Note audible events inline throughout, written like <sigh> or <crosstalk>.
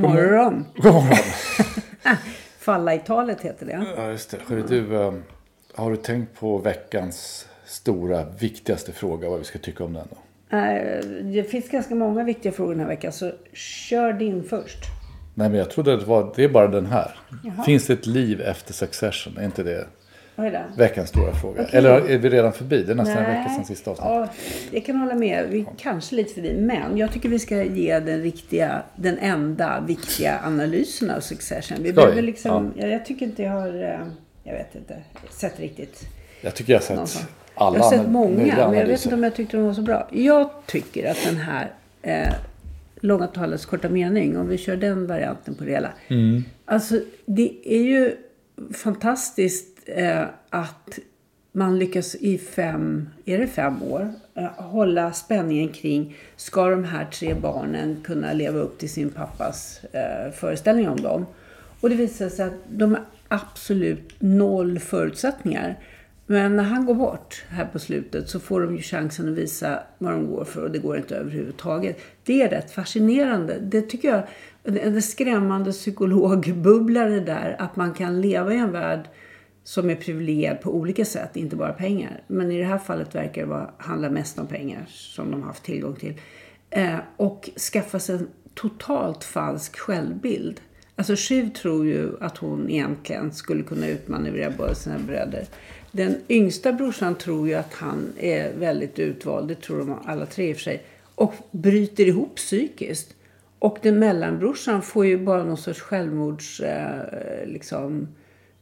Morgon. God morgon. <laughs> Falla i talet heter det. Ja, just det. Du, eh, har du tänkt på veckans stora, viktigaste fråga, vad vi ska tycka om den då? Eh, Det finns ganska många viktiga frågor den här veckan, så kör din först. Nej, men jag trodde att det var, det är bara den här. Finns det ett liv efter Succession? Är inte det? Veckans stora fråga? Okej. Eller är vi redan förbi? Det är nästan en vecka sedan sista avsnittet. Ja, jag kan hålla med. Vi är kanske lite förbi. Men jag tycker vi ska ge den riktiga, den enda viktiga analysen av Succession. Vi behöver liksom, jag, jag tycker inte jag har, eh, jag vet inte, sett riktigt. Jag tycker jag har sett alla Jag har sett många, men jag vet inte om jag tyckte de var så bra. Jag tycker att den här eh, långa talets korta mening, om vi kör den varianten på det hela. Mm. Alltså, det är ju fantastiskt eh, att man lyckas i fem, är det fem år, eh, hålla spänningen kring, ska de här tre barnen kunna leva upp till sin pappas eh, föreställning om dem? Och det visar sig att de har absolut noll förutsättningar. Men när han går bort här på slutet så får de ju chansen att visa vad de går för och det går inte överhuvudtaget. Det är rätt fascinerande. Det tycker jag är en skrämmande psykologbubblare där att man kan leva i en värld som är privilegierad på olika sätt, inte bara pengar. Men i det här fallet verkar det vara, handla mest om pengar som de haft tillgång till. Eh, och skaffa sig en totalt falsk självbild. Alltså Shiv tror ju att hon egentligen skulle kunna utmanövrera båda sina bröder. Den yngsta brorsan tror ju att han är väldigt utvald, det tror de alla tre i och för sig. Och bryter ihop psykiskt. Och den mellanbrorsan får ju bara någon sorts självmords... Eh, liksom,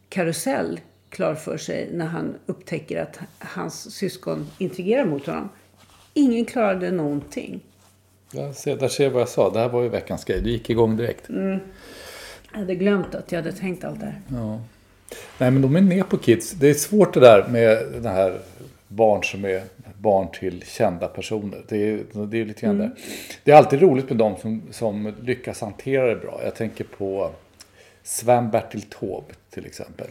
karusell klar för sig när han upptäcker att hans syskon intrigerar mot honom. Ingen klarade någonting. Jag ser, där ser jag vad jag sa. Det här var ju veckans grej. Du gick igång direkt. Jag hade glömt att jag hade tänkt allt det här. Ja. Nej, men de är med på kids. Det är svårt det där med den här barn som är barn till kända personer. Det är, det är lite grann där. Det är alltid roligt med de som, som lyckas hantera det bra. Jag tänker på Sven-Bertil Taube till exempel.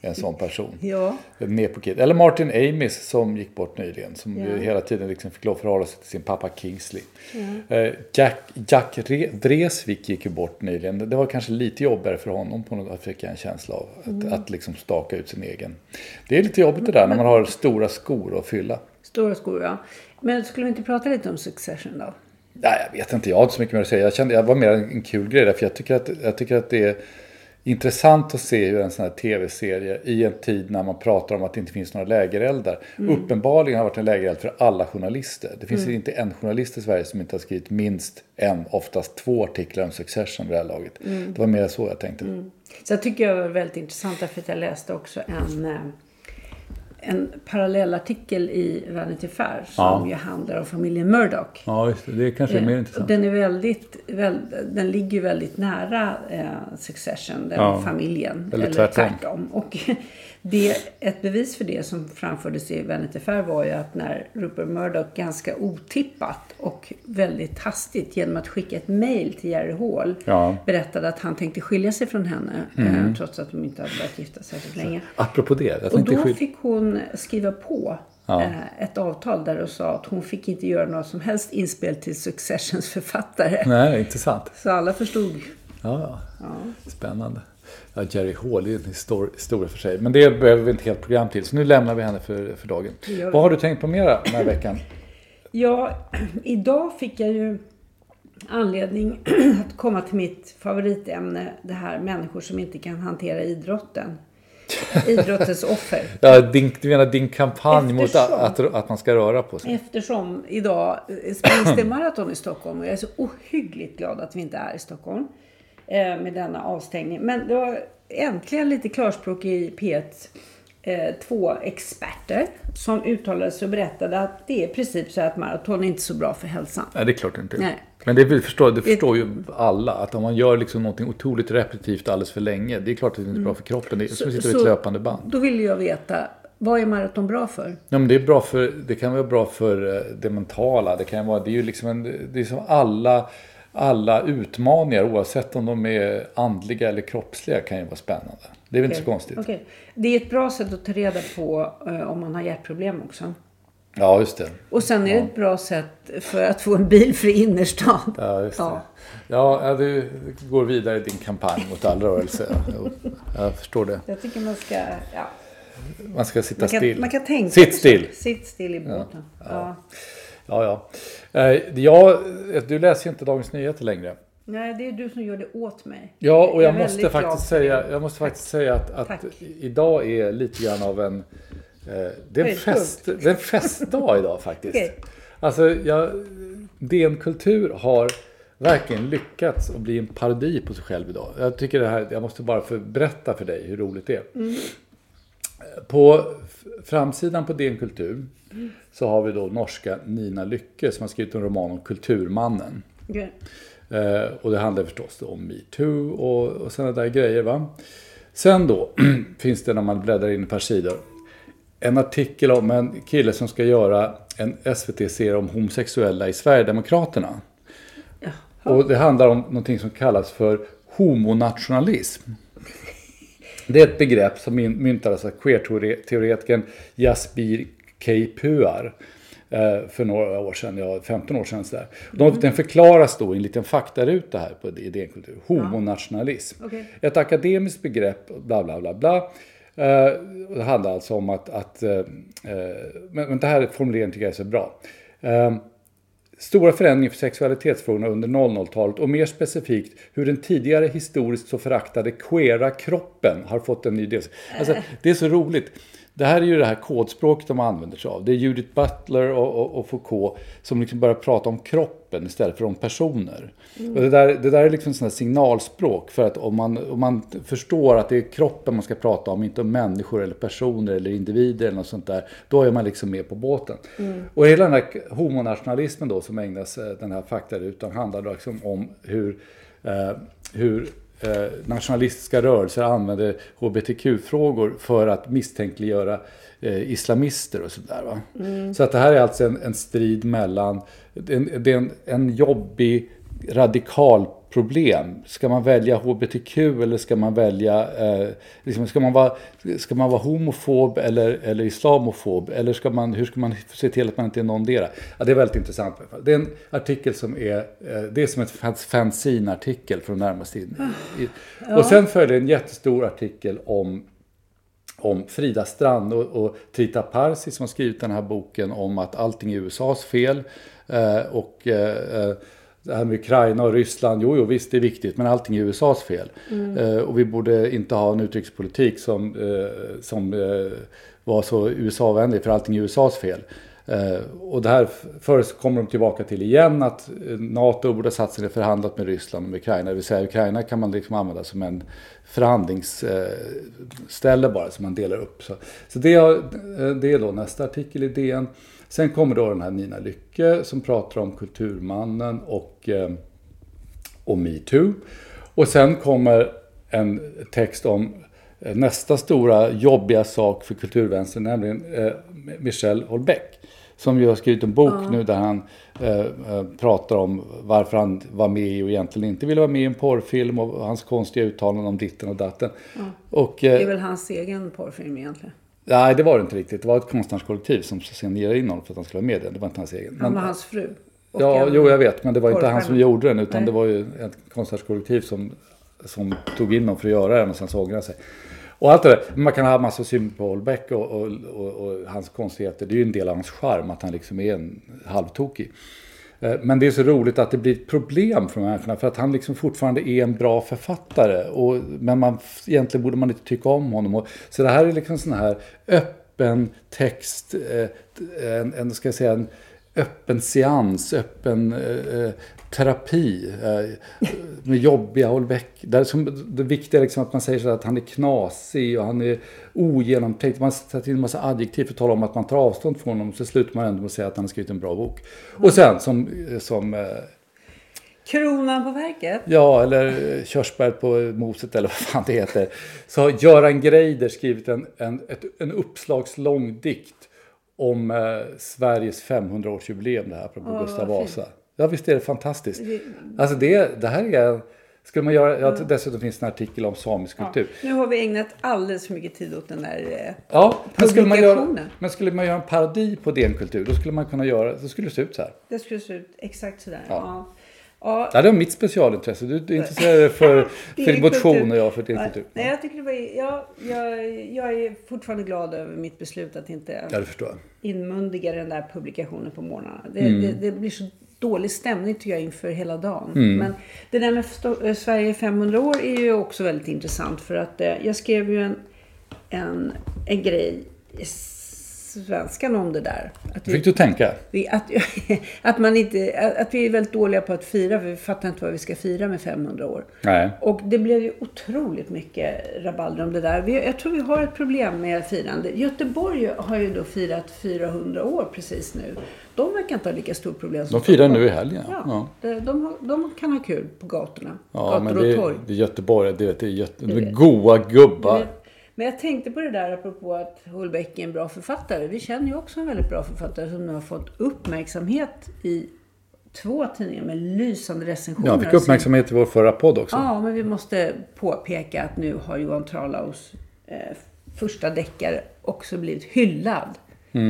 En sån person. <laughs> Ja. Eller Martin Amis som gick bort nyligen. Som Ja. hela tiden liksom fick lov att förhålla sig till sin pappa Kingsley. Eh, Jack, Jack Re- Vreeswijk gick ju bort nyligen. Det var kanske lite jobbigare för honom på något fick jag en känsla av. Att, Mm. att liksom staka ut sin egen. Det är lite jobbigt det där när man har stora skor att fylla. Stora skor, ja. Men skulle vi inte prata lite om Succession då? Nej, jag vet inte. Jag har inte så mycket mer att säga. Jag kände jag var mer en, kul grej där. För jag tycker, att, jag tycker att det är intressant att se hur en sån här tv-serie i en tid när man pratar om att det inte finns några lägereldar. Uppenbarligen har det varit en lägereld för alla journalister. Det finns inte en journalist i Sverige som inte har skrivit minst en, oftast två artiklar om Succession vid det här laget. Det var mer så jag tänkte. Så jag tycker det var väldigt intressant därför att jag läste också en, eh, en parallellartikel i Vanity Fair som Ja. ju handlar om familjen Murdoch. Ja, just det. Det kanske är mer Eh, intressant. Den, är väldigt, väl, den ligger väldigt nära eh, Succession, den Ja. familjen. Eller tvärtom. tvärtom. Och det, ett bevis för det som framfördes i Vanity Fair var ju att när Rupert Murdoch ganska otippat och väldigt hastigt genom att skicka ett mejl till Jerry Hall Ja. berättade att han tänkte skilja sig från henne eh, trots att de inte hade varit gifta särskilt länge. Apropå det. Och då fick hon skriva på Ja. eh, ett avtal där och sa att hon fick inte göra något som helst inspel till Successions författare. Nej, intressant. Så alla förstod. Ja, ja. Spännande. Ja, Jerry Hall är en histor- historia för sig. Men det behöver vi inte helt program till. Så nu lämnar vi henne för, för dagen. Vad har du tänkt på mera den här veckan? Ja, <clears throat> idag fick jag ju anledning <clears throat> att komma till mitt favoritämne. Det här människor som inte kan hantera idrotten. <laughs> Idrottens offer. Ja, din, du menar din kampanj mot Eftersom- att, att, att man ska röra på sig? Eftersom idag eh, sprängs det maraton i Stockholm och jag är så ohyggligt glad att vi inte är i Stockholm eh, med denna avstängning. Men det var äntligen lite klarspråk i P1 eh, två experter som uttalade sig och berättade att det är i princip så att maraton är inte så bra för hälsan. Nej, det är klart det inte. Nej. Men det förstår, det förstår ju alla. Att om man gör liksom något otroligt repetitivt alldeles för länge. Det är klart att det inte är bra för kroppen. Det är som att sitta vid ett löpande band. Då vill jag veta, vad är maraton bra för? Ja, men det, är bra för, det kan vara bra för eh, det mentala. Det, kan vara, det är ju liksom en, det är som alla, alla utmaningar oavsett om de är andliga eller kroppsliga kan ju vara spännande. Det är väl inte så konstigt. Okej. Det är ett bra sätt att ta reda på eh, om man har hjärtproblem också. Ja, just det. Och sen är det ett bra sätt för att få en bilfri innerstad. Ja, just det. Ja. Ja, ja, du går vidare i din kampanj mot all rörelse. Jag förstår det. Jag tycker man ska... Ja. Man ska sitta Man, kan, still. man kan tänka Sitt still. Sitt still i båten. Ja. Ja, ja. Eh, ja, du läser ju inte Dagens Nyheter längre. Nej, det är du som gör det åt mig. Ja, och jag väldigt måste faktiskt säga, jag måste faktiskt säga att, att idag är lite grann av en... Eh, det, är en fest, det är en festdag idag <laughs> faktiskt. Okej. Alltså, jag, DN Kultur har verkligen lyckats att bli en parodi på sig själv idag. Jag tycker det här, jag måste bara för, berätta för dig hur roligt det är. Mm. På framsidan på DN Kultur så har vi då norska Nina Lycke som har skrivit en roman om Kulturmannen. Okej. Eh, och det handlar förstås om metoo och, och sådana där grejer. Va? Sen då <clears throat> finns det när man bläddrar in ett par sidor en artikel om en kille som ska göra en SVT-serie om homosexuella i Sverigedemokraterna. Och det handlar om någonting som kallas för homonationalism. Det är ett begrepp som myntades av queer-teoretikern Jasbir Keipuar eh, för några år sedan, ja 15 år sedan. Sådär. De, Den förklaras då i en liten faktaruta här på idékultur. Homonationalism. Okej. Ett akademiskt begrepp, bla bla bla bla. Eh, det handlar alltså om att, att eh, men, men det här formuleringen tycker jag är så bra. Stora förändringar för sexualitetsfrågorna under 00-talet och mer specifikt hur den tidigare historiskt så föraktade queera kroppen har fått en ny del. Alltså, det är så roligt. Det här är ju det här kodspråket de använder sig av. Det är Judith Butler och, och, och Foucault som liksom börjar prata om kroppen istället för om personer. Och det, där, det där är liksom här signalspråk för att om man, om man förstår att det är kroppen man ska prata om, inte om människor eller personer eller individer eller något sånt där, då är man liksom med på båten. Och hela den här homonationalismen då som ägnas eh, den här faktarutan handlar liksom om hur, eh, hur eh, nationalistiska rörelser använder hbtq-frågor för att misstänkliggöra eh, islamister och sådär. Va? Så att det här är alltså en, en strid mellan, en, det är en, en jobbig radikalproblem. Ska man välja hbtq eller ska man välja, eh, liksom, ska, man vara, ska man vara homofob eller, eller islamofob? Eller ska man, hur ska man se till att man inte är någondera? Ja, det är väldigt intressant. Det är en artikel som är, eh, det är som fans- fanzine-artikel från närmast in. i- Och sen följer en jättestor artikel om om Frida Strand och, och Trita Parsi som har skrivit den här boken om att allting är USAs fel. Eh, och eh, eh, det här med Ukraina och Ryssland, jo, jo visst det är viktigt, men allting är USAs fel. Eh, och vi borde inte ha en utrikespolitik som, eh, som eh, var så USA-vänlig, för allting är USAs fel. Eh, och det här kommer de tillbaka till igen att eh, NATO borde ha satt sig ner och förhandlat med Ryssland om Ukraina. Det vill säga Ukraina kan man liksom använda som en förhandlingsställe eh, bara som man delar upp. Så, så det, är, det är då nästa artikel i DN. Sen kommer då den här Nina Lycke som pratar om Kulturmannen och, och metoo. Och sen kommer en text om nästa stora jobbiga sak för kulturvänstern, nämligen Michel Houellebecq. Som ju har skrivit en bok nu där han eh, eh, pratar om varför han var med och egentligen inte ville vara med i en porrfilm och hans konstiga uttalanden om ditten och datten. Och, Det är eh, väl hans egen porrfilm egentligen. nej, det var det inte riktigt. Det var ett konstnärskollektiv som signerade in honom för att han skulle vara med i den. Det var inte hans egen. Han Men- var hans fru. Och Ja, jo jag vet, men det var inte han som gjorde den utan Nej. det var ju ett konstnärskollektiv som, som tog in dem för att göra den och sen så ångrade han sig. Och allt det där, man kan ha massa syn på Holbeck och, och, och, och hans konstigheter. Det är ju en del av hans charm att han liksom är en halvtokig. Eh, men det är så roligt att det blir ett problem för de människorna för att han liksom fortfarande är en bra författare. Och, men man, egentligen borde man inte tycka om honom. Och, så det här är liksom sån här öppen text, eh, en, en, ska jag säga, en, öppen seans, öppen eh, terapi eh, med jobbiga håll väck. Det, som, det viktiga är liksom att man säger så att han är knasig och han är ogenomtänkt. Man sätter in en massa adjektiv för att tala om att man tar avstånd från honom. Så slutar man ändå med att säga att han har skrivit en bra bok. Och sen som, som eh, Kronan på verket? Ja, eller körsbär på moset eller vad fan det heter. Så har Göran Greider skrivit en, en, ett, en uppslagslång dikt om eh, Sveriges 500-årsjubileum, det här apropå Åh, Gustav Vasa. Ja, visst är det fantastiskt. Alltså det, det här är... Skulle man göra, ja, dessutom finns en artikel om samisk Ja. kultur. Nu har vi ägnat alldeles för mycket tid åt den där... eh, Ja, men skulle, man göra, men skulle man göra en parodi på den kultur, då skulle man kunna göra, då skulle det se ut så här. Det skulle se ut exakt sådär. Ja. Ja. Ja. Ja, det är mitt specialintresse. Du, du är intresserad <laughs> för för motion och jag för din Ja, kultur. Nej, jag tycker det var... Jag, jag, jag är fortfarande glad över mitt beslut att inte Ja, inmundiga den där publikationen på morgnarna. Det, Mm. det, det blir så dålig stämning tycker jag inför hela dagen. Mm. Men det där med eh, Sverige i 500 år är ju också väldigt intressant. För att eh, jag skrev ju en, en, en grej i svenskan om det där. Att vi, Fick du tänka? vi, att, <laughs> att, man inte, att, vi är väldigt dåliga på att fira. För vi fattar inte vad vi ska fira med 500 år. Nej. Och det blev ju otroligt mycket rabalder om det där. Vi, jag tror vi har ett problem med firande. Göteborg har ju då firat 400 år precis nu. De verkar inte ha lika stort problem som De firar nu i helgen. Ja, Ja. De, de, kan ha kul på gatorna. Ja, Gator och det, torg. det är Göteborg. Det, det är, Göte, de är goa gubbar. Men, jag tänkte på det där apropå att Holbeck är en bra författare. Vi känner ju också en väldigt bra författare som nu har fått uppmärksamhet i två tidningar med lysande recensioner. Ja, fick uppmärksamhet i vår förra podd också. Ja, men vi måste påpeka att nu har Johan Tralaus eh, första deckare också blivit hyllad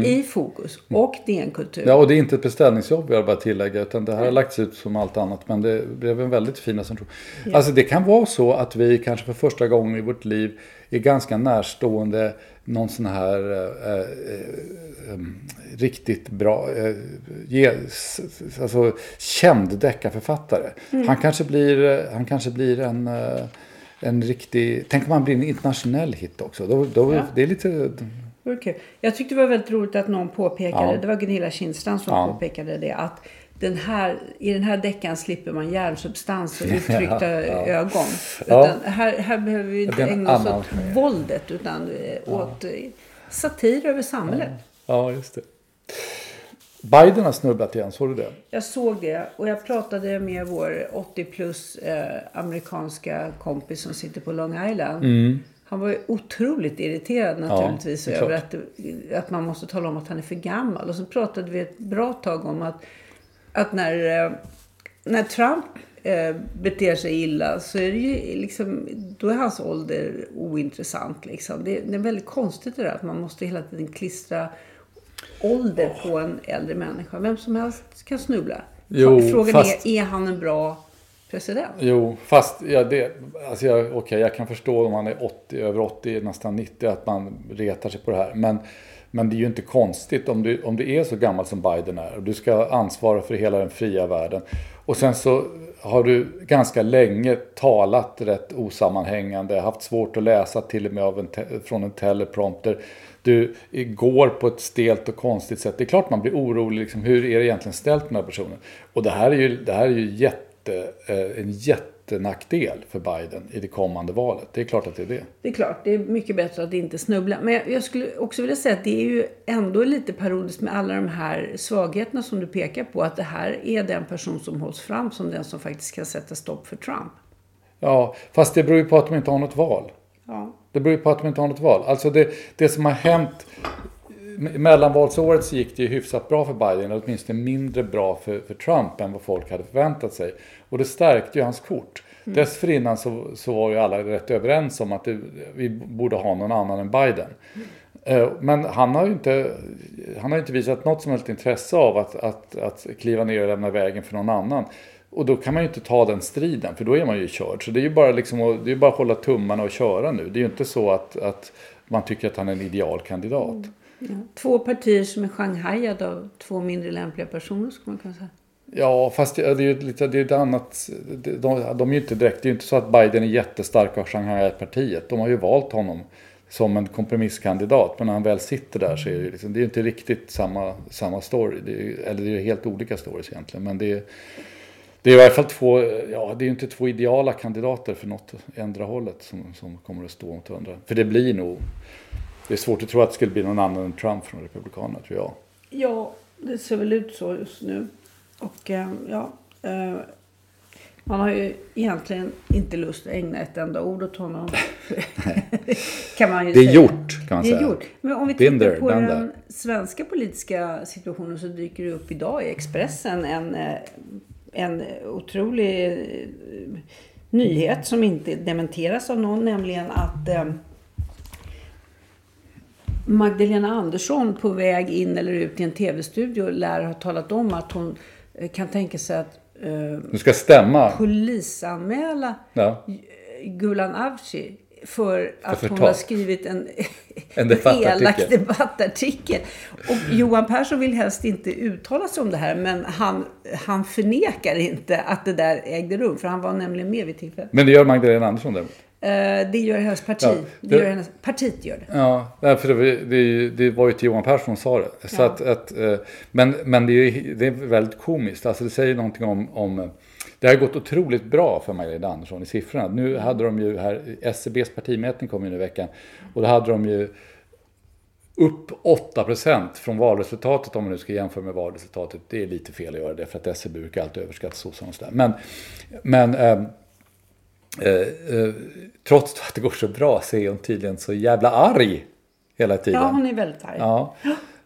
i Fokus och DN Kultur. Mm. Ja, och det är inte ett beställningsjobb vill jag bara tillägga. Utan det här har lagts ut som allt annat. Men det blev en väldigt fin recension. Alltså det kan vara så att vi kanske för första gången i vårt liv är ganska närstående någon sån här eh, eh, eh, riktigt bra, eh, ge, s- s- alltså känd deckarförfattare. Han, kanske blir, eh, han kanske blir en, eh, en riktig, tänk om han blir en internationell hit också. Då, då, Ja. Det är lite, kul. Jag tyckte det var väldigt roligt att någon påpekade, Ja. det var Gunilla Kindstrand som Ja. påpekade det, att den här, i den här deckan slipper man hjärnsubstans och <laughs> uttryckta Ja, ja. ögon. Ja. Utan här, här behöver vi inte ägna oss åt våldet utan eh, åt eh, satir över samhället. ja just det. Biden har snubblat igen, såg du det? Jag såg det och jag pratade med vår 80 plus eh, amerikanska kompis som sitter på Long Island. Han var ju otroligt irriterad naturligtvis Mm. över att, att man måste tala om att han är för gammal. Och så pratade vi ett bra tag om att, att när, eh, när Trump eh, beter sig illa så är det ju liksom, då är hans ålder ointressant. Liksom. Det, det är väldigt konstigt det där att man måste hela tiden klistra ålder på en äldre människa. Vem som helst kan snubbla. Jo, Frågan fast- är, är han en bra president? Jo, fast ja, det, alltså jag, okej, jag kan förstå om man är 80, över 80, nästan 90, att man retar sig på det här. Men, men det är ju inte konstigt om du, om du är så gammal som Biden är och du ska ansvara för hela den fria världen. Och sen så har du ganska länge talat rätt osammanhängande, haft svårt att läsa till och med av en te, från en teleprompter. Du går på ett stelt och konstigt sätt. Det är klart man blir orolig, liksom, hur är det egentligen ställt med den här personen? Och det här är ju, det här är ju jätte, eh, en jättenackdel för Biden i det kommande valet. Det är klart att det är det. Det är klart, det är mycket bättre att inte snubbla. Men jag, jag skulle också vilja säga att det är ju ändå lite parodiskt med alla de här svagheterna som du pekar på. Att det här är den person som hålls fram som den som faktiskt kan sätta stopp för Trump. Ja, fast det beror ju på att de inte har något val. Ja. Det beror ju på att de inte har något val. Alltså det, det som har hänt mellanvalsåret så gick det ju hyfsat bra för Biden, eller åtminstone mindre bra för, för Trump än vad folk hade förväntat sig. Och det stärkte ju hans kort. Dessförinnan så, så var ju alla rätt överens om att det, vi borde ha någon annan än Biden. Eh, Men han har ju inte, han har inte visat något som helst intresse av att, att, att kliva ner och lämna vägen för någon annan. Och då kan man ju inte ta den striden, för då är man ju körd. Så det är ju bara, liksom det är bara att hålla tummarna och köra nu. Det är ju inte så att, att man tycker att han är en idealkandidat. Ja. Två partier som är shanghajade av två mindre lämpliga personer skulle man kunna säga. Ja, fast det är ju lite det är ett annat. De, de är ju inte direkt, det är ju inte så att Biden är jättestark av Shanghai-partiet. De har ju valt honom som en kompromisskandidat. Men när han väl sitter där så är det, liksom, det är inte riktigt samma, samma story. Det är, eller det är helt olika stories egentligen. Men det är, det är i alla fall två, ja det är inte två ideala kandidater för något ändra hållet som, som kommer att stå mot varandra. För det blir nog, det är svårt att tro att det skulle bli någon annan än Trump från Republikanerna tror jag. Ja, det ser väl ut så just nu. Och eh, ja, eh, man har ju egentligen inte lust att ägna ett enda ord åt honom. <laughs> kan man ju Det är säga. gjort kan man Det är säga. gjort. Men om vi Been tittar there, på den svenska politiska situationen så dyker det upp idag i Expressen en, eh, en otrolig nyhet som inte dementeras av någon, nämligen att Magdalena Andersson på väg in eller ut i en tv-studio lär ha talat om att hon eh, kan tänka sig att eh, ska stämma. polisanmäla Ja. Gulan Avci för att hon förtal. har skrivit en, <laughs> En debattartikel. elak debattartikel. Och Johan Persson vill helst inte uttala sig om det här men han, han förnekar inte att det där ägde rum för han var nämligen med vid tillfället. Men det gör Magdalena Andersson däremot. Eh, det gör hennes parti. Ja, det... det- gör hennes, partiet gör det. Ja, för det, det, det var ju till Johan Persson som sa det. Så Ja. att, att, eh, men men det, är, det är väldigt komiskt. Alltså det säger någonting om, om eh, det har gått otroligt bra för Magdalena Andersson i siffrorna. Nu hade de ju här, SCBs partimätning kom ju nu i veckan. Och då hade de ju upp 8% från valresultatet om man nu ska jämföra med valresultatet. Det är lite fel att göra det för att SCB brukar alltid överskatta sossarna och sådär. Men, men trots att det går så bra så är hon tydligen så jävla arg hela tiden. Ja, hon är väldigt arg. Ja.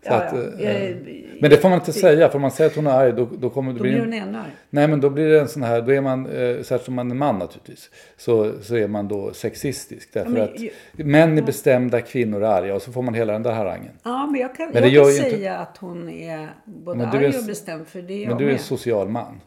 Ja, att, ja. eh, Eh, men det får man inte säga, för om man säger att hon är arg då, då kommer det Då bli... blir hon ännu arg. Nej men då blir det en sån här, då är man, eh, särskilt som man är man naturligtvis, så, så är man då sexistisk. Därför men att ju- män är bestämda, kvinnor är arga och så får man hela den där harangen. Ja, men jag kan, Men jag kan ju inte- säga att hon är både arg och bestämd för det är Men jag du är en social man.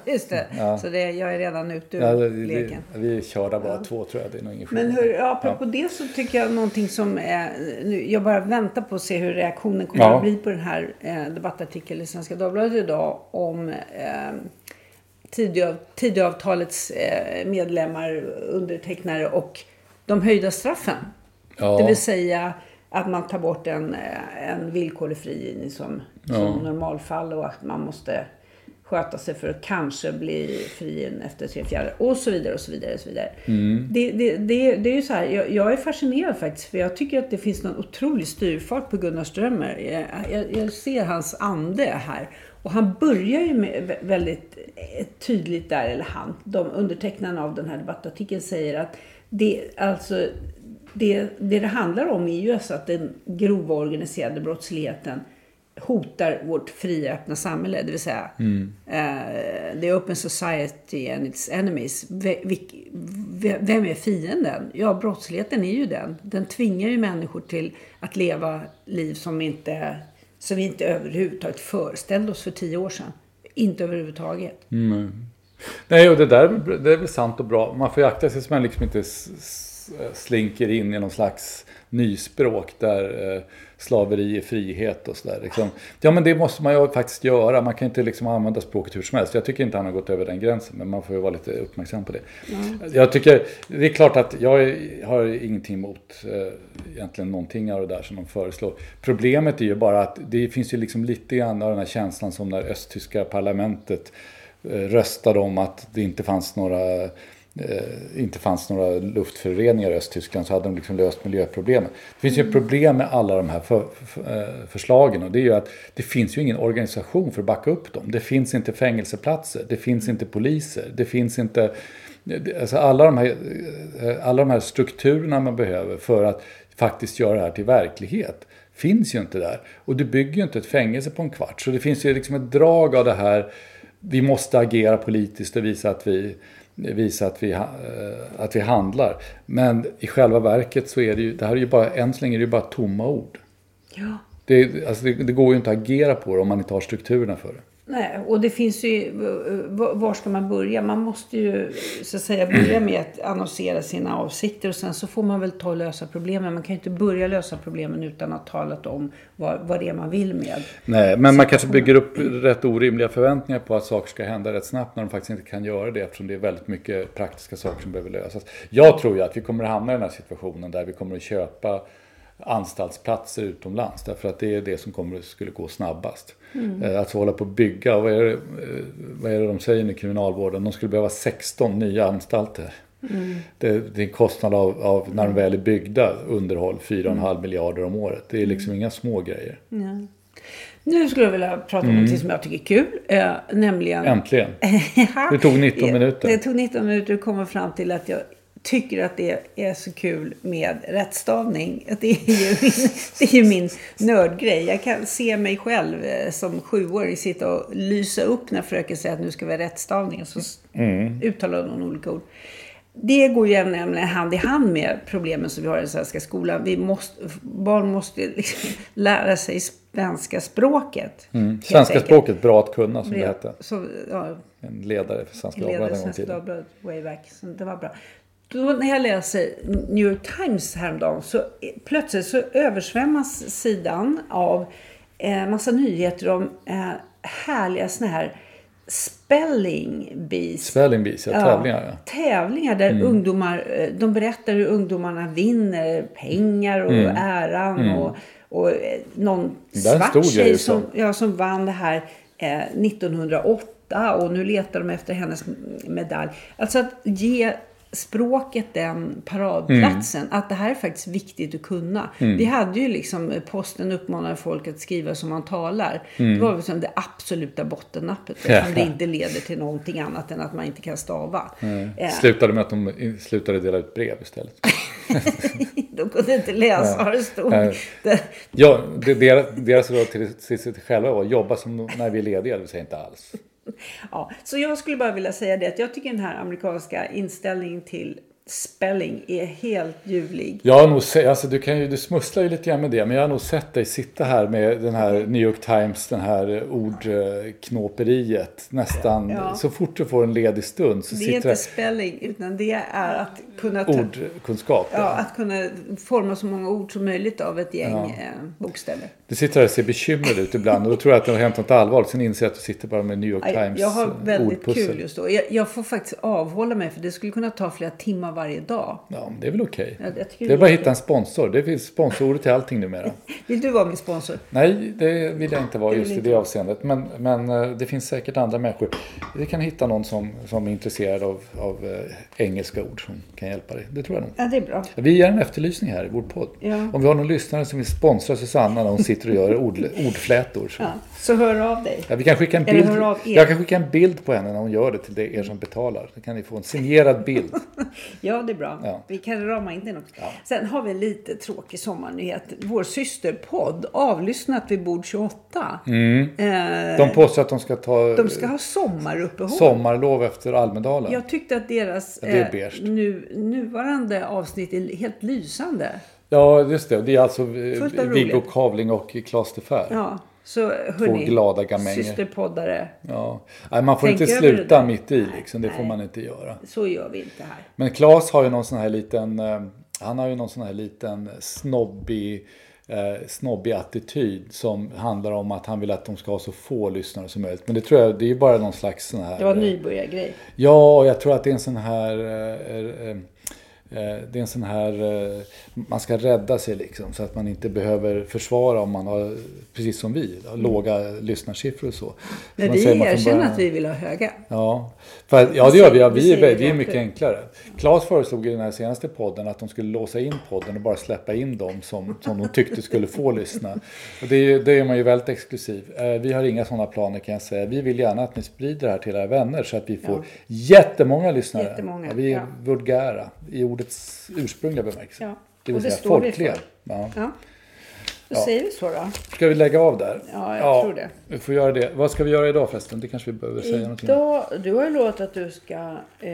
<laughs> Just det. Ja. Så det, jag är redan ute ur Ja, det, leken. det, vi är körda bara två tror jag, det är nog ingen Men hur, ja, apropå det så tycker jag någonting som är, nu, jag bara väntar på att se hur reaktionen kommer Ja. att bli på den här eh, debattartikeln i Svenska Dagbladet idag om eh, Tidöav- Tidöavtalets eh, medlemmar, undertecknare och de höjda straffen. Ja. Det vill säga att man tar bort en, eh, en villkorlig frigivning som, som normalfall och att man måste sköta sig för att kanske bli frigiven efter tre fjärdedelar och så vidare och så vidare. Och så vidare. Det, det, det, det är ju så här, jag, jag är fascinerad faktiskt för jag tycker att det finns någon otrolig styrfart på Gunnar Strömmer. Jag, jag, jag ser hans ande här. Och han börjar ju med vä- väldigt eh, tydligt där, eller han, de undertecknarna av den här debattartikeln säger att det, alltså, det, det det handlar om är ju alltså att den grova organiserade brottsligheten hotar vårt fria öppna samhälle. Det vill säga eh, the open society and its enemies. Ve- Vem är fienden? Ja, brottsligheten är ju den. Den tvingar ju människor till att leva liv som, inte, som vi inte överhuvudtaget föreställde oss för tio år sedan. Inte överhuvudtaget. Nej, och det där det är väl sant och bra. Man får ju akta sig så man liksom inte slinker in i någon slags nyspråk där eh, slaveri är frihet och sådär. Liksom. Ja, men det måste man ju faktiskt göra. Man kan inte liksom använda språket hur som helst. Jag tycker inte han har gått över den gränsen, men man får ju vara lite uppmärksam på det. Jag tycker, det är klart att jag har ingenting emot eh, egentligen någonting av det där som de föreslår. Problemet är ju bara att det finns ju liksom lite grann av den här känslan som när östtyska parlamentet eh, röstade om att det inte fanns några eh, inte fanns några luftföroreningar i Östtyskland så hade de liksom löst miljöproblemen. Det finns ju ett problem med alla de här för, för, eh, förslagen och det är ju att det finns ju ingen organisation för att backa upp dem. Det finns inte fängelseplatser, det finns inte poliser, det finns inte alltså alla, de här, eh, alla de här strukturerna man behöver för att faktiskt göra det här till verklighet finns ju inte där. Och du bygger ju inte ett fängelse på en kvart. Så det finns ju liksom ett drag av det här vi måste agera politiskt och visa att vi, visa att vi, eh, att vi handlar. Men i själva verket så är det ju, det här är ju bara, än så länge är det ju bara tomma ord. Ja. Det, alltså det, det går ju inte att agera på det om man inte har strukturerna för det. Nej, och det finns ju... Var ska man börja? Man måste ju så att säga börja med att annonsera sina avsikter och sen så får man väl ta och lösa problemen. Man kan ju inte börja lösa problemen utan att ha talat om vad, vad det är man vill med. Nej, men man kanske bygger upp rätt orimliga förväntningar på att saker ska hända rätt snabbt när de faktiskt inte kan göra det eftersom det är väldigt mycket praktiska saker som behöver lösas. Jag tror ju att vi kommer att hamna i den här situationen där vi kommer att köpa anstaltsplatser utomlands. Därför att det är det som kommer, skulle gå snabbast. Mm. Att hålla på att bygga, vad är, det, eh, vad är det de säger i kriminalvården? De skulle behöva 16 nya anstalter. Mm. Det, det, är en kostnad av, av, när de väl är byggda, underhåll, 4,5 mm. miljarder om året. Det är liksom mm. inga små grejer. Mm. Nu skulle jag vilja prata om mm. något som jag tycker är kul. Eh, nämligen... Äntligen! <laughs> det tog 19 minuter. Det tog 19 minuter att komma fram till att jag tycker att det är så kul med rättstavning. Det är ju min, <laughs> det är ju min nördgrej. Jag kan se mig själv eh, som sjuåring sitta och lysa upp när fröken säger att nu ska vi ha rättstavning. Och så mm. uttalar hon olika ord. Det går ju nämligen hand i hand med problemen som vi har i den svenska skolan. Vi måste, barn måste liksom <laughs> lära sig svenska språket. Mm. Svenska enkelt. språket, bra att kunna som det hette. Så, ja, en ledare för Svenska Dagbladet en gång i tiden. way back. Så det var bra då när jag läser New York Times häromdagen så plötsligt så översvämmas sidan av eh, massa nyheter om eh, härliga såna här spelling bees. Spelling bees, ja, tävlingar. Ja. Tävlingar där mm. ungdomar, eh, de berättar hur ungdomarna vinner pengar och mm. äran mm. och, och eh, någon svart tjej som, ja, som vann det här eh, 1908 och nu letar de efter hennes medalj. Alltså att ge språket den paradplatsen. Mm. Att det här är faktiskt viktigt att kunna. Mm. Vi hade ju liksom, posten uppmanade folk att skriva som man talar. Mm. Det var liksom det absoluta bottennappet. Eftersom det inte leder till någonting annat än att man inte kan stava. Mm. Eh. Slutade med att de slutade dela ut brev istället. <laughs> de kunde inte läsa vad det stod. ja, deras, deras råd till sig själva var att jobba som när vi är lediga, det vill säga inte alls. Ja, så jag skulle bara vilja säga det att jag tycker den här amerikanska inställningen till spelling är helt ljuvlig. Jag har nog sett, alltså du, kan ju, du smusslar ju lite grann med det, men jag har nog sett dig sitta här med den här New York Times, den här ordknåperiet. Nästan ja. så fort du får en ledig stund. Så det är inte spelling, utan det är att kunna... Ta... Ordkunskap. Ja, att kunna forma så många ord som möjligt av ett gäng ja. Eh, bokstäver. Du sitter här och ser bekymrad ut ibland och då tror jag att det har hänt något allvarligt. Sen inser jag att du sitter bara med New York Times Jag har väldigt ordpussel. kul just då. Jag, jag, får faktiskt avhålla mig för det skulle kunna ta flera timmar varje dag. Ja, det är väl okej. Okay. det är bara att hitta en sponsor. Det finns sponsorer till allting numera. <laughs> vill du vara min sponsor? Nej, det vill jag inte vara just i det avseendet. Men, men eh, det finns säkert andra människor. Vi kan hitta någon som, som är intresserad av, av äh, engelska ord som kan hjälpa dig. Det tror jag nog. Ja, det är bra. Vi ger en efterlysning här i vår podd. Ja. Om vi har någon lyssnare som vill sponsra Susanna när hon <laughs> sitter och gör ord, ordflätor. Så. Ja, så hör av dig. Ja, vi kan skicka en bild. Jag kan skicka en bild på henne när hon gör det till er som betalar. Så kan ni få en signerad bild. <laughs> ja, det är bra. Ja. Vi kan rama in den också. Ja. Sen har vi en lite tråkig sommarnyhet. Vår systerpodd, Avlyssnat vid bord 28. Mm. Eh, de påstår att de ska ta... De ska ha sommaruppehåll. Sommarlov efter Almedalen. Jag tyckte att deras eh, nu, nuvarande avsnitt är helt lysande. Ja, just det. Det är alltså eh, Viggo Kavling och Klas de Fär. Ja. Så hörni, Två glada gamänger. systerpoddare. Ja. Nej, man får inte sluta mitt i liksom. Det nej, får man inte göra. Så gör vi inte här. Men Klas har ju någon sån här liten, eh, han har ju någon sån här liten snobbig, eh, snobbig attityd som handlar om att han vill att de ska ha så få lyssnare som möjligt. Men det tror jag, det är ju bara någon slags sån här. Det var en nybörjargrej. Ja, och jag tror att det är en sån här eh, eh, Eh, det är en sån här, eh, man ska rädda sig liksom så att man inte behöver försvara om man har, precis som vi, har låga lyssnarsiffror och så. Men vi erkänner att vi vill ha höga. Ja, för, ja det gör vi. Ja, vi, är, vi är mycket enklare. Claes föreslog i den här senaste podden att de skulle låsa in podden och bara släppa in dem som, som de tyckte skulle få lyssna. Och det, det är man ju väldigt exklusiv. Eh, vi har inga sådana planer kan jag säga. Vi vill gärna att ni sprider det här till era vänner så att vi får ja. jättemånga lyssnare. Jättemånga, ja, vi är ja. vulgära i ordets ursprungliga bemärkelse. Ja. Det vill säga folkliga. Ja. Ja. Då säger vi så då. Ska vi lägga av där? Ja, jag tror det. Vi får göra det. Vad ska vi göra idag förresten? Det kanske vi behöver säga någonting om. Idag, du har ju lovat att du ska eh,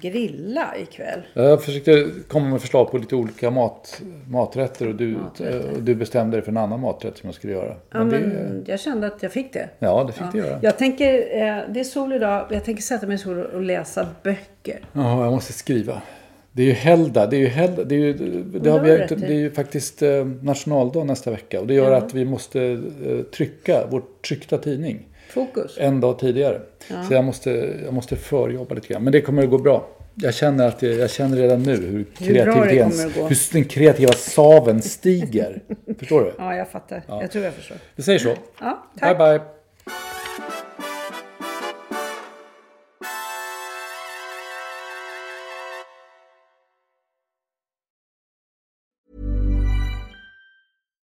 grilla ikväll. Jag försökte komma med förslag på lite olika mat, maträtter och du, Maträtter. och du bestämde dig för en annan maträtt som jag skulle göra. Ja, Men det, men jag kände att jag fick det. ja, det fick du göra. Jag tänker, eh, det är sol idag. Jag tänker sätta mig i sol och läsa böcker. Ja, jag måste skriva. Det är ju helgdag. Det är ju, helgdag, det är ju, det har vi, det är ju faktiskt eh, nationaldag nästa vecka. Och det gör Ja. att vi måste eh, trycka vår tryckta tidning Fokus. en dag tidigare. Så jag måste, jag måste förjobba lite grann. Men det kommer att gå bra. Jag känner, att jag, jag känner redan nu hur, Hur hur den kreativa saven stiger. <laughs> Förstår du? Ja, jag fattar. Jag tror jag förstår. Vi säger så. Ja, Bye tack. bye.